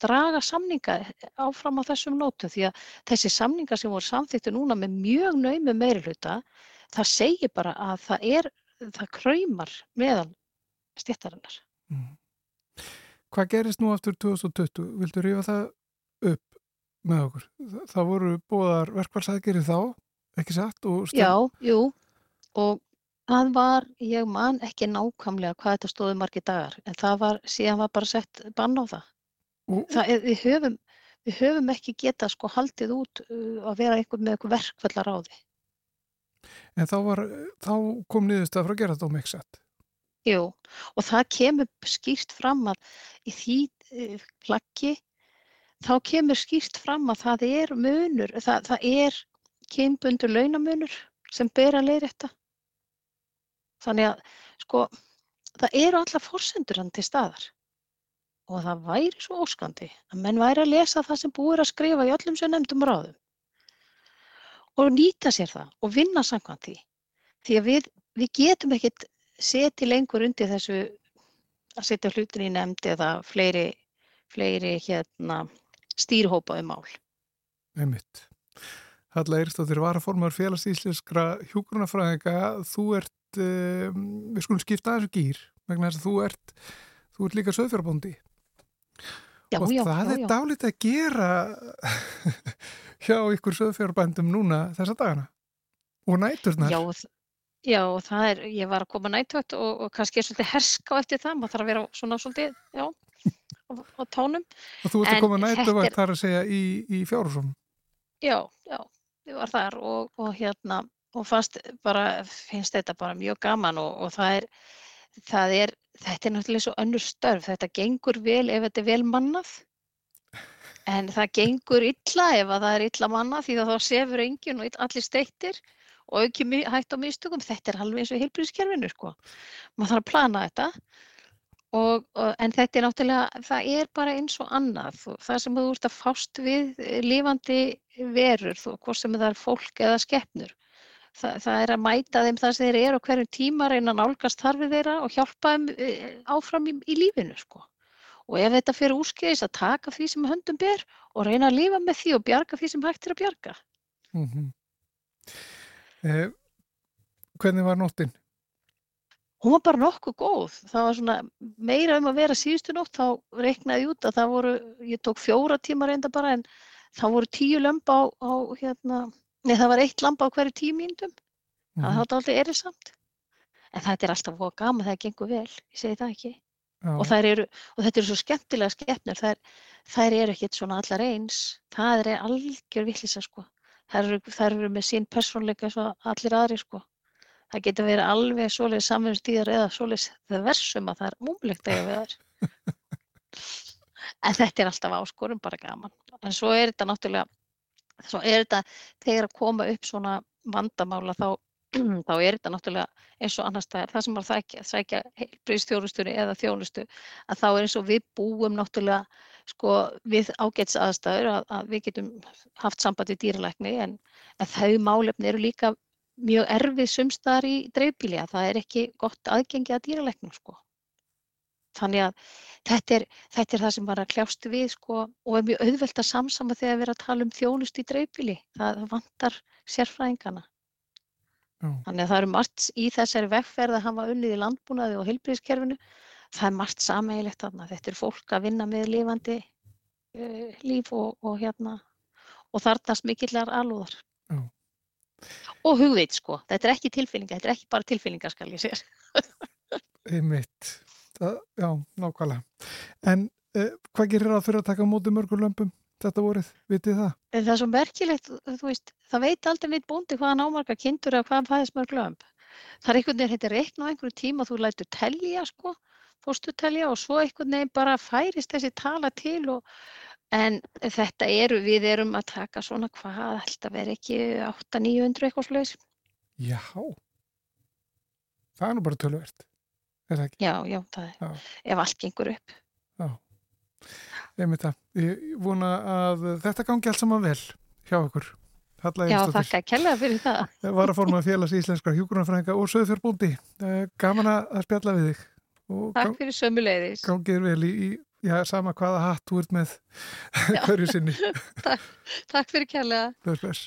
draga samninga áfram á þessum nótum því að þessi samninga sem voru samþýttu núna með mjög naumi meiri hluta, það segir bara að það er, það kræmar meðal stjættarinnar. Mm. Hvað gerist nú aftur 2020? Vildu rífa það upp með okkur? Það voru bóðar verkvælsæðgeri þá, ekki satt? Já, jú, og Það var, ég man ekki nákvæmlega hvað þetta stóði margi dagar, en það var, síðan var bara sett bann á það. það er, við, höfum, við höfum ekki getað sko haldið út uh, að vera einhvern með einhver verkvallar á því. En þá, var, þá kom niðurst að frá um ekki Jú, og það kemur skýrt fram að í því uh, plaggi, þá kemur skýrt fram að það er munur, það, það er kynbundur launamunur sem ber að leiðra þetta. Þannig að sko það eru alla forsendur hann til staðar og það væri svo óskandi að menn væri að lesa það sem búir að skrifa í öllum sem nefndum ráðum og nýta sér það og vinna samkvæmt því. Því að við, við getum ekkert setið lengur undir þessu að setja hlutin í nefndi eða fleiri, fleiri hérna, stýrhópaði mál. Einmitt. Halla Eirstóttir var að formar félagsíslenskra hjúgrunafræðinga. Þú ert uh, við skulum skipta þessu gýr vegna þess að þú ert, þú ert líka söðfjörðbóndi og já, það já, er dálítið að gera hjá ykkur söðfjörðbændum núna þessa dagana og næturnar Já, já, það er, ég var að koma nættögt og, og kannski er svolítið herska eftir það, maður þarf að vera svona svolítið, já, á, tánum. Og þú ert að koma er- þar að segja í, í fjárhúsum. Já, já, ég var þar og, og hérna, og fannst bara, finnst þetta bara mjög gaman og, og það er, það er, þetta er náttúrulega svo önnur störf, þetta gengur vel ef þetta er vel mannað, en það gengur illa ef að það er illa mannað því að þá sefur enginn og allir steittir og auki mi- hætt á mistökum, þetta er alveg eins og í heilbrigðiskerfinu sko, maður þarf að plana þetta Og, og, en þetta er náttúrulega, það er bara eins og annað. Það sem þú ert að fást við eh, lifandi verur, þú, hvort sem það er fólk eða skepnur. Það, það er að mæta þeim það sem þeir eru á hverjum tíma, reyna að nálgast þarfið þeirra og hjálpa þeim eh, áfram í, í lífinu. Sko. Og ef þetta fyrir úrskeiðis að taka því sem höndum ber og reyna að lifa með því og bjarga því sem hægt er að bjarga. Mm eh, hvernig var nóttin? Hún var bara nokkuð góð. Það var svona meira um að vera síðustu nótt, þá reiknaði út að það voru, ég tók fjóra tíma reynda bara en það voru tíu lömb á, á hérna, nei það var eitt lamb á hverju tíu mínútum. Það þátt aldrei erisamt. En þetta er alltaf gaman þegar það gengur vel, ég segi það ekki. Og, eru, og þetta eru svo skemmtilega skepnur, þær, þær eru ekkert svona allar eins. Það er algjör vittlisa sko. Þær eru, þær eru með sín persónleika eins og allir aðri sko. Það getur verið alveg svoleiðis samvinnustíðar eða svoleiðis það versum að það er múmlegt að eiga við þær. En þetta er alltaf áskorun, bara gaman. En svo er þetta náttúrulega, svo er þetta þegar að koma upp svona vandamála þá, þá er þetta náttúrulega eins og annars staðar, það sem maður sækja, sækja heilbrigðisþjónustunni eða þjónustu, að þá er eins og við búum náttúrulega sko við ágæts aðstæður að, að við getum haft samband við dýralækni en þau málefni eru líka mjög erfið sumstaðar í dreifbíli að það er ekki gott aðgengi að dýralæknum sko. Þannig að þetta er, þetta er það sem var að kljást við sko og er mjög auðvelt að samsama þegar við erum að tala um þjónust í dreifbíli. Það, það vantar sérfræðingana. Já. Þannig að það eru margt í þessari vegferð að hafa unnið í landbúnaði og heilbrigðiskerfinu. Það er margt sameigilegt þarna. Þetta er fólk að vinna með lifandi uh, líf og, og hérna og þarnast mikillar alúðar. Og hugveit sko, þetta er ekki tilfinninga, þetta er ekki bara tilfinninga skal ég segja. Einmitt. Það, já, nákvæmlega. En uh, hvað gerir það fyrir að taka móti mörgur lömpum þetta vorið, vitið það? Það er svo merkilegt, þú veist, það veit aldrei neitt bóndi hvaðan ámarga kindur eða hvaðan fæðist mörg lömp. Það er einhvern veginn, þetta er reikn á einhverju tíma þú lætur telja sko, fórstu telja og svo einhvern veginn bara færist þessi tala til og en þetta eru, við erum að taka svona hvað, alltaf verið ekki 800-900 eitthvað sluðis. Já. Það er nú bara tölvert, er það ekki? Já, já, það er, Já. ef allt gengur upp. Já. Einmitt það. Ég vona að þetta gangi allt saman vel hjá okkur. Halla Já, þakka kærlega fyrir það. var að forma félags íslenskar hjúgrunarfræðinga og söðfjörbúndi. Gaman að spjalla við þig og Takk fyrir sömuleiðis. gangið vel í, í já, sama hvaða hatt þú ert með hverju sinni. Takk, takk fyrir kærlega. Bless, bless.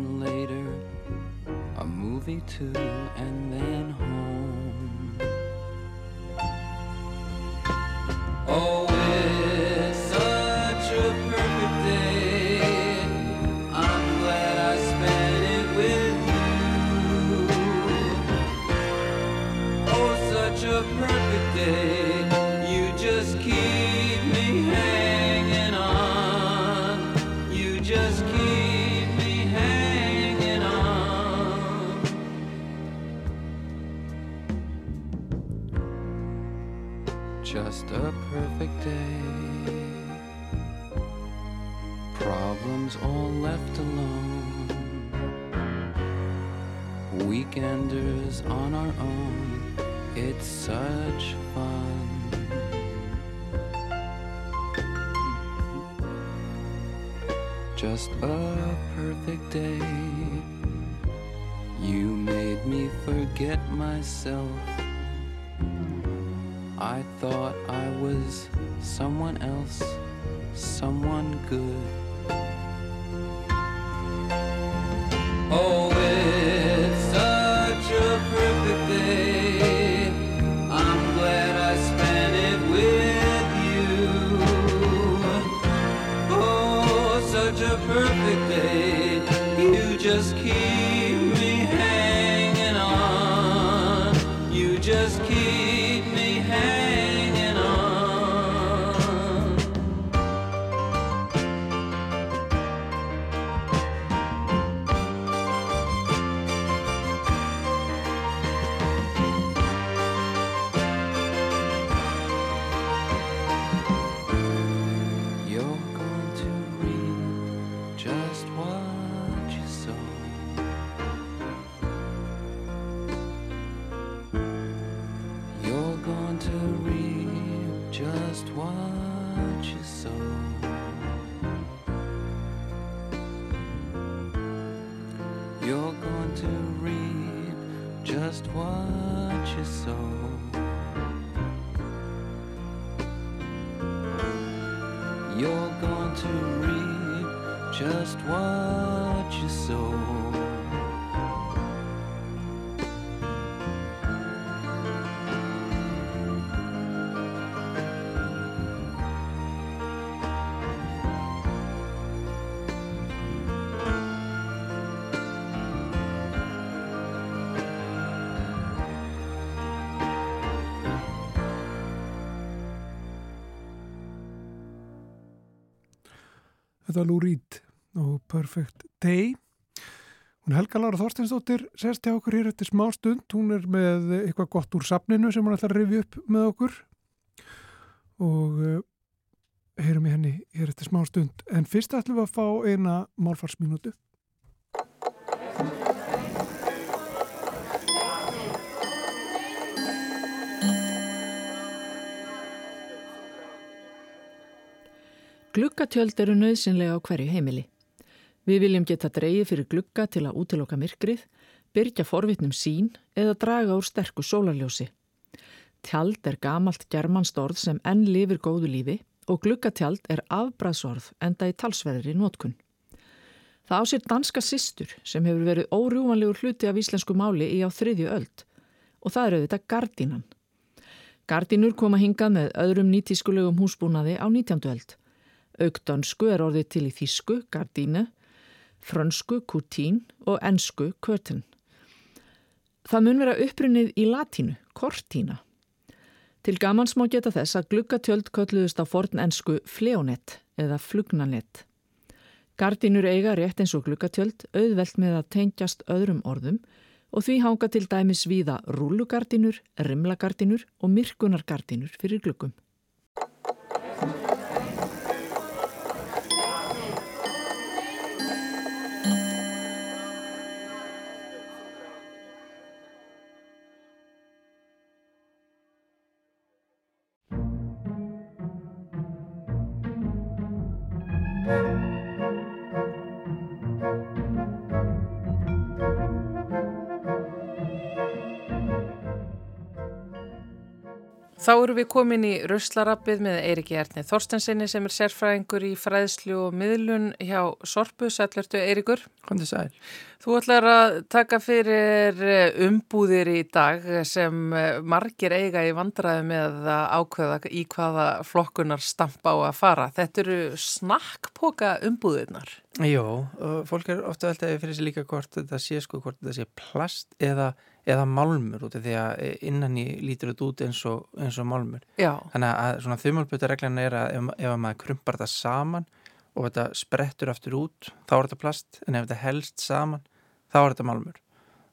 Then later, a movie too, and then home. Oh, to reap just what you sow. You're going to reap just what you sow. Þetta var Lou Reed og Perfect Day. Hún Helga Lára Þorsteinsdóttir sérst hjá okkur hér eftir smá stund. Hún er með eitthvað gott úr safninu sem hún ætlar að rifja upp með okkur og uh, heyrum í henni hér eftir smá stund. En fyrst ætlum við að fá eina málfarsminútu. Gluggatjöld eru nöðsynlega á hverju heimili. Við viljum geta dreyið fyrir glugga til að útiloka myrkrið, byrja forvitnum sín eða draga úr sterku sólarljósi. Tjald er gamalt germanst orð sem enn lifir góðu lífi og gluggatjald er afbræðsorð enda í talsverðri nótkun. Það á sér danska systur sem hefur verið órjúmanlegur hluti af íslensku máli í á þriðju öld og það eru auðvitað gardínan. Gardínur koma hingað með öðrum nýtískulegum húsbúnaði á 19. öld. Augdönsku er orðið til í þísku, gardínu, frönsku, kutín og ensku, curtain. Það mun vera upprunnið í latínu, kortína. Til gamans má geta þess að gluggatjöld kölluðust á forn ensku fleonett eða flugnanett. Gardínur eiga rétt eins og gluggatjöld auðvelt með að tengjast öðrum orðum og því hanga til dæmis víða rúlugardínur, rimlagardínur og myrkunargardínur fyrir gluggum. Þá eru við komin í Ruslarappið með Eiriki Erni Þorstensinni sem er sérfræðingur í fræðslu og miðlun hjá Sorpu. Sælvertu Eirikur. Er sæl? Þú ætlar að taka fyrir eh, umbúðir í dag sem eh, margir eiga í vandraði með að ákveða í hvaða flokkunar stampa á að fara. Þetta eru snakkpoka umbúðirnar. Jó, fólk er ofta alltaf fyrir sig líka hvort þetta sé sko, hvort þetta sé plast eða eða málmur út af því að innan í lítur þetta út eins og, eins og málmur. Já. þannig að svona þumálputareglan er að ef, ef maður krumpar þetta saman og þetta sprettur aftur út þá er þetta plast, en ef þetta helst saman þá er þetta málmur.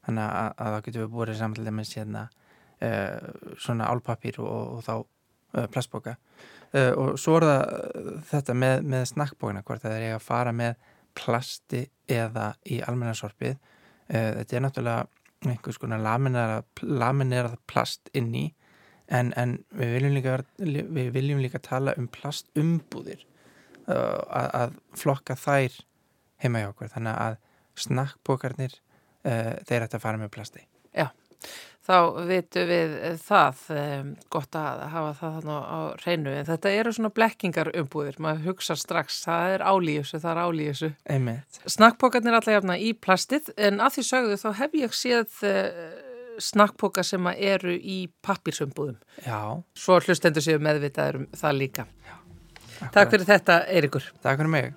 Þannig að, að það getur við búið saman til dæmis hérna uh, svona álpapír og, og þá uh, plastboka uh, og svo er það þetta með, með snakkbókina hvort það er að fara með plasti eða í almennarsorpið þetta er náttúrulega einhvers konar laminerað plast inn í en, en við, viljum líka, við viljum líka tala um plastumbúðir uh, að, að flokka þær heima hjá okkur. Þannig að snakkbókarnir uh, þeir ætti að fara með plasti þá vitum við það, um, gott að hafa það þannig á reynu, en þetta eru svona blekkingar umbúðir, maður hugsa strax, það er álíusu, það er álíusu. Snakkpókarnir alltaf jafna í plastið, en að því sögðu þá hef ég séð uh, snakkpóka sem eru í pappirsömbúðum. Já. Svo hlustendur séu meðvitaður um það líka. Já. Takk fyrir þetta, Eirikur. Takk fyrir mig.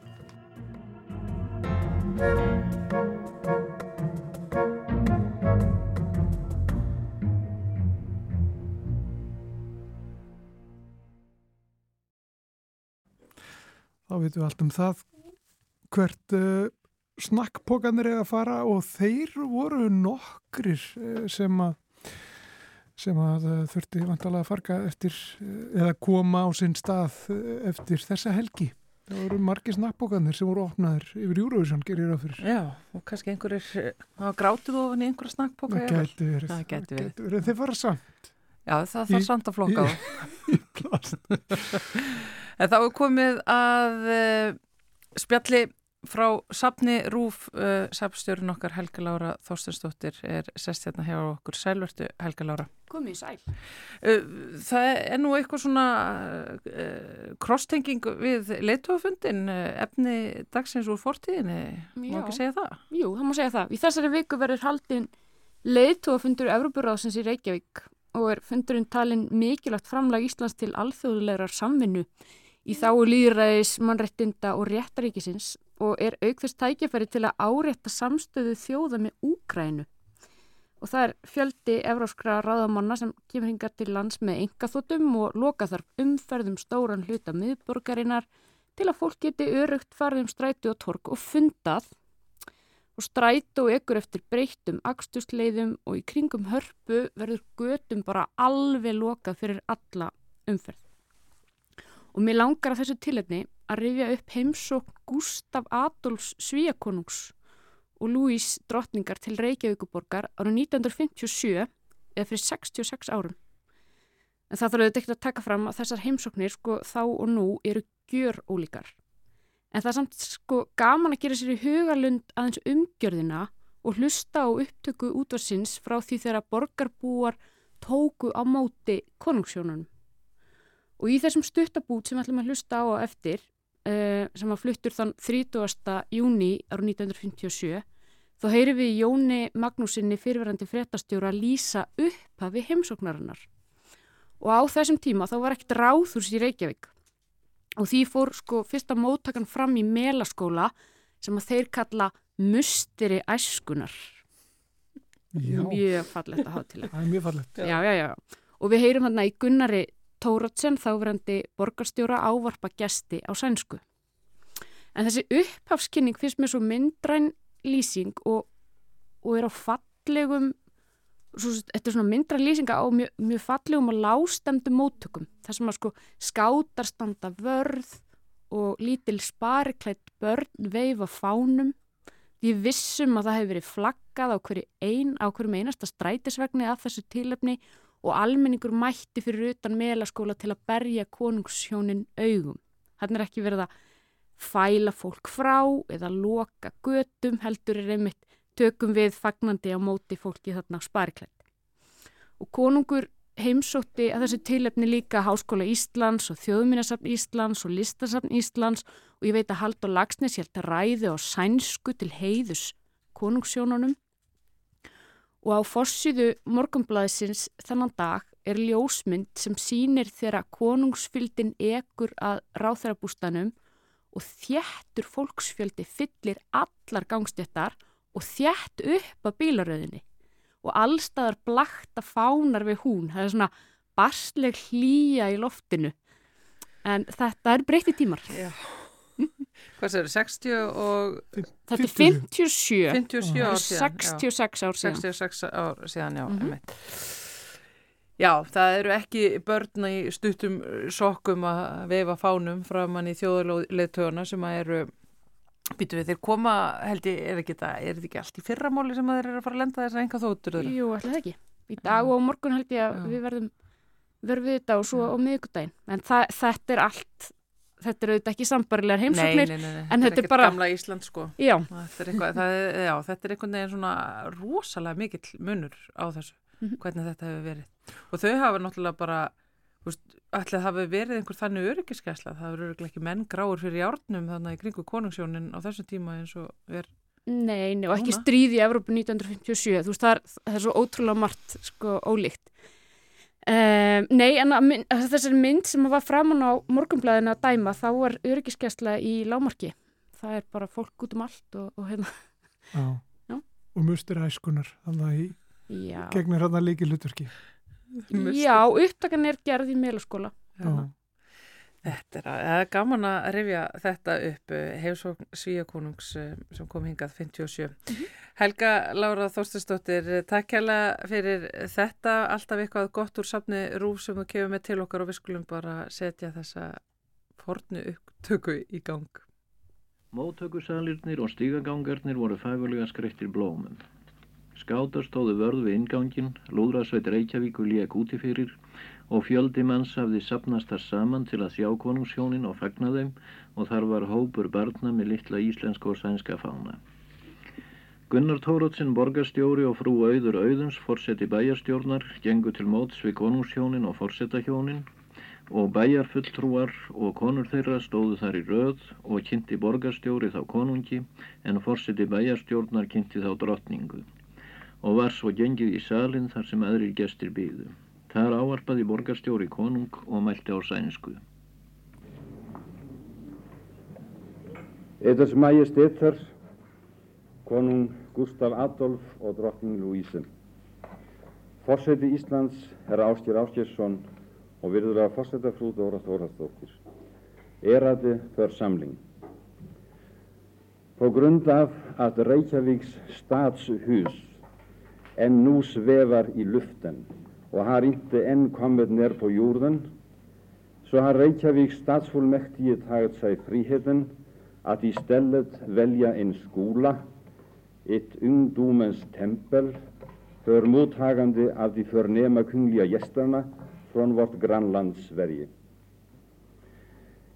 Þá veitum við allt um það hvert uh, snakkpokanir er að fara og þeir voru nokkrir uh, sem að sem að uh, þurfti vantalega að farga eftir eða koma á sinn stað eftir þessa helgi. Það voru margir snakkbókanir sem voru opnaðir yfir Júruvísson, gerir það fyrir. Já, og kannski einhverjir hafa grátið ofan í einhverja snakkbóka. Það gæti verið. Það gæti verið. verið. Þeir fara samt. Já, það þarf samt að flokka á. Í plast. en þá er komið að uh, spjalli frá Sapni Rúf, uh, sapstjórun okkar Helga Lára Þorstensdóttir er sest hérna hjá okkur. Sælvertu Helga Lára. Komið sæl. Uh, það er nú eitthvað svona krosstenging við leitofundin, efni dagsins úr fortíðinni, má ekki segja það? Jú, það má segja það. Í þessari viku verður haldinn leitofundur Evroparáðsins í Reykjavík og er fundurinn talin mikilvægt framlag Íslands til alþjóðulegar samvinnu í þáu líðræðis, mannrættinda og réttaríkisins og er aukþess tækjafæri til að árétta samstöðu þjóða með Úgrænu. Og það er fjöldi evróskra ráðamanna sem kemur hingar til lands með engaþótum og loka þarf umferðum stóran hluta miðborgarinnar til að fólk geti örugt farðum strætu og tork og fundað og strætu og ekkur eftir breyttum akstusleiðum og í kringum hörpu verður götum bara alveg lokað fyrir alla umferð. Og mér langar að þessu tilefni að rifja upp heimsókn Gustaf Adolfs Svíakonungs og Lúís drottningar til Reykjavíkuborgar árið 1957 eða fyrir 66 árum. En það þarf auðvitað ekki að taka fram að þessar heimsóknir sko þá og nú eru gjör ólíkar. En það er samt sko gaman að gera sér í hugalund aðeins umgjörðina og hlusta á upptöku útvarsins frá því þegar borgarbúar tóku á móti konungsjónunum. Og í þessum stuttabút sem ætlum að hlusta á á eftir, uh, sem var fluttur þann 30. júni ára 1957, þá heyri við Jóni Magnúsinni fyrirverandi fréttastjóra lýsa upp að við heimsóknarinnar. Og á þessum tíma þá var ekkert ráðhús í Reykjavík. Og því fór sko fyrsta móttakan fram í melaskóla sem að þeir kalla musteri æskunar. Já. Mjög fallegt að hátilega. Það er mjög fallegt. Já, já, já. Og við heyrum þarna í Gunnari Tóratsen, þáverandi borgarstjóra ávarpa gesti á sænsku. En þessi upphafskinning finnst mér svo myndræn lýsing og, og er á fallegum, svo, þetta er svona myndræn lýsinga á mjög, mjög fallegum og lástemdum móttökum. Það sem að sko skátar standa vörð og lítil spariklætt börn veifa fánum. Ég vissum að það hefur verið flaggað á hverju ein, á hverju einasta strætisvegni að þessu tilöfni og almenningur mætti fyrir utan melaskóla til að berja konungshjónin augum. Þannig er ekki verið að fæla fólk frá eða loka götum heldur er einmitt tökum við fagnandi á móti fólki þarna á spariklætt. Og konungur heimsótti að þessu tilefni líka Háskóla Íslands og Þjóðminnarsafn Íslands og Listasafn Íslands og ég veit að Haldur Lagsnes held að ræði á sænsku til heiðus konungssjónunum og á fossiðu morgumblæðisins þennan dag er ljósmynd sem sínir þegar konungsfyldin ekur að ráþærabústanum og þjættur fólksfjöldi fyllir allar gangstéttar og þjætt upp að bílaröðinni og allstaðar blakta fánar við hún. Það er svona barsleg hlýja í loftinu. En þetta er breytti tímar. Já. Hvað sér, 60 og... Þetta er 57. 57 ár síðan. 66 ár síðan. 66 ár síðan, já. Mm Já, það eru ekki börn í stuttum sokkum að veifa fánum frá mann í þjóðarleðtöðuna sem að eru Býtu við, þeir koma, held ég, er ekki þetta, er ekki allt í fyrramáli sem þeir eru að fara að lenda þess að enga þóttur þeirra? Jú, ætla það ekki. Í dag og morgun held ég að Já. við verðum, verðum við þetta og svo á miðvikudaginn. En það, þetta er allt, þetta er auðvitað ekki sambarilegar heimsóknir. En þetta er ekkert bara... gamla Ísland, sko. Já. Þetta er er, þetta er einhvern veginn svona rosalega mikill munur á þessu, Mhm. hvernig þetta hefur verið. Og þau hafa náttúrulega bara, þú veist, ætli það hafi verið einhver þannig öryggiskesla, það eru örugglega ekki menn gráur fyrir járnum þannig í kringu konungsjónin á þessum tíma eins og er Nei, nei, og ekki Núna? stríð í Evrópu 1957, þú veist, það er, það er svo ótrúlega margt, sko, ólíkt. Um, nei, en að, mynd- þessari mynd sem var framann á morgunblæðinu að dæma, þá er öryggiskesla í lámarki. Það er bara fólk út um allt og, og hérna, Já. Já. Og mustir æskunar, þannig að í já. gegnir hann að líki hlutverki. Já, upptakan er gerð í melaskóla. Já. Þetta er, að- er gaman að rifja þetta upp heimsókn Svíakonungs eh, sem kom hingað 57. Helga Lára Þorstinsdóttir, takk hérlega fyrir þetta, alltaf eitthvað gott úr safni rúf sem þú kefur með til okkar og við skulum bara setja þessa fornu upptöku í gang. Móttökusalirnir og stígagangarnir voru fægulega skreittir blómum. Skátar stóðu vörð við ingangin, lúðrasveit Reykjavíkur lék úti fyrir og fjöldi manns hafði sapnast þar saman til að sjá konungshjónin og fagna þeim og þar var hópur barna með litla íslenska og sænska fána. Gunnar Tórótsin borgarstjóri og frú Auður Auðuns forseti bæjarstjórnar gengu til móts við konungshjónin og forsetahjónin og bæjarfulltrúar og konur þeirra stóðu þar í röð og kynnti borgarstjóri þá konungi en forseti bæjarstjórnar kynnti þá drottningu og var svo gengið í salin þar sem aðrir gestir byggðu. Þar áarpaði borgarstjóri konung og mælti á sænsku. Eders Majestéter, konung Gustaf Adolf og drottning Louise. Forseti Íslands, herra Áskir Áskirsson og virðulega forsetafrú Dóra Þórastóttir. Ärade församling. På grund av att Reykjaviks stadshus än nu svävar i luften och har inte än kommit ner på jorden så har Reykjaviks stadsfullmäktige tagit sig friheten att istället välja en skola, ett ungdomens tempel för mottagande av de förnäma kungliga gästerna från vårt grannland Sverige.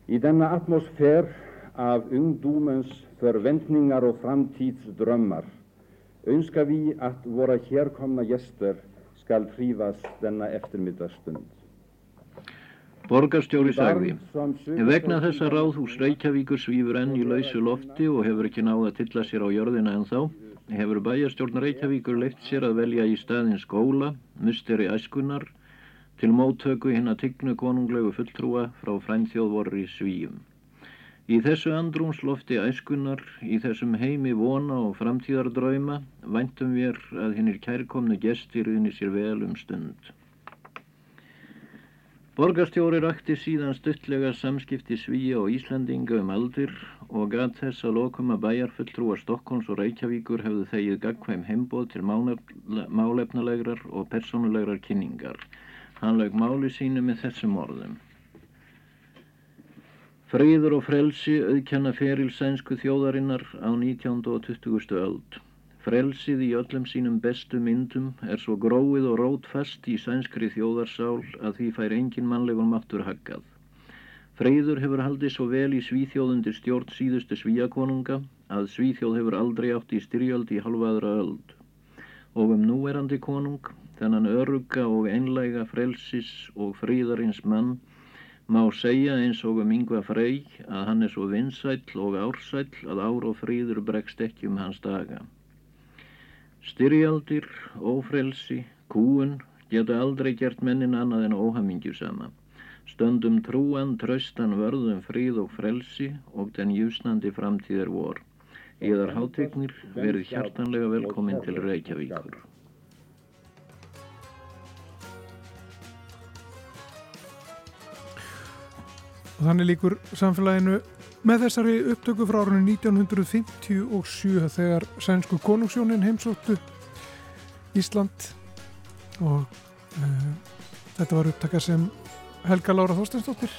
I denna atmosfär af ungdomens förväntningar och framtidsdrömmar önskar vi att våra härkomna gäster skall trivas denna eftermiddagsstund. Borgarstjóri sagði, vegna þess að ráðhús Reykjavíkur svífur enn í lausu lofti og hefur ekki náða að tilla sér á jörðina en þá, hefur bæjarstjórn Reykjavíkur leitt sér að velja í staðin skóla, musteri æskunar, til móttöku hinn að tignu konunglegu fulltrúa frá frænþjóðvorri svíum. Í þessu andrúmslofti æskunar, í þessum heimi vona og framtíðardrauma, væntum við að hinnir kærkomnu gestir unni sér vel um stund. Borgarstjóri rakti síðan stuttlega samskipti Svíja og Íslandinga um aldir og gat þess að lokum að bæjarfulltrúar Stokkons og Reykjavíkur hefðu þegið gagkvæm heimboð til málefnalegrar og personulegrar kynningar. Hann lög máli sínu með þessum orðum. Fríður og frelsi auðkenna feril sænsku þjóðarinnar á 19. og 20. öld. Frelsið í öllum sínum bestu myndum er svo gróið og rótfast í sænskri þjóðarsál að því fær engin mannlegur máttur haggað. Freyður hefur haldið svo vel í svíþjóðundir stjórn síðustu svíakonunga að svíþjóð hefur aldrei átt í styrjöld í halvaðra öld. Og um núerandi konung, þennan örugga og einlæga frelsis og fríðarins mann, má segja eins og um yngva frey að hann er svo vinsæll og ársæll að ár og fríður bregst ekki um hans daga. Styrjaldir, ófrelsi, kúun geta aldrei gert mennin annað en óhamingjusama. Stöndum trúan, tröstan, vörðum, fríð og frelsi og den júsnandi framtíðar vor. Íðar hátegnir verið hjartanlega velkomin til Reykjavíkur. Og þannig líkur samfélaginu með þessari upptöku frá árunni 1957 þegar sænsku konungsjónin heimsóttu Ísland. Og uh, þetta var upptaka sem Helga Lára Þorsteinsdóttir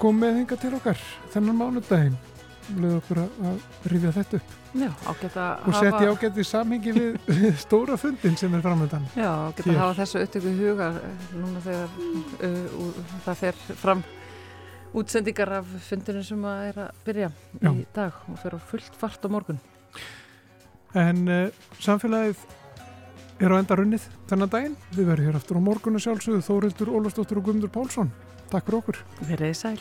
kom með hinga til okkar þennan mánudaginn. Leði okkur að rifja þetta upp. Já, og setja ágætt í samhengi við stóra fundin sem er framöndan Já, ágætt að hafa þessu upptöku huga núna þegar uh, það fer fram útsendingar af fundinu sem að er að byrja Já. í dag og fer á fullt fart á morgun En uh, samfélagið er á enda runnið þennan daginn. Við verðum hér aftur á morgunu sjálfsögðu Þórildur Ólastóttur og Guðmundur Pálsson. Takk fyrir okkur. Verðið sæl.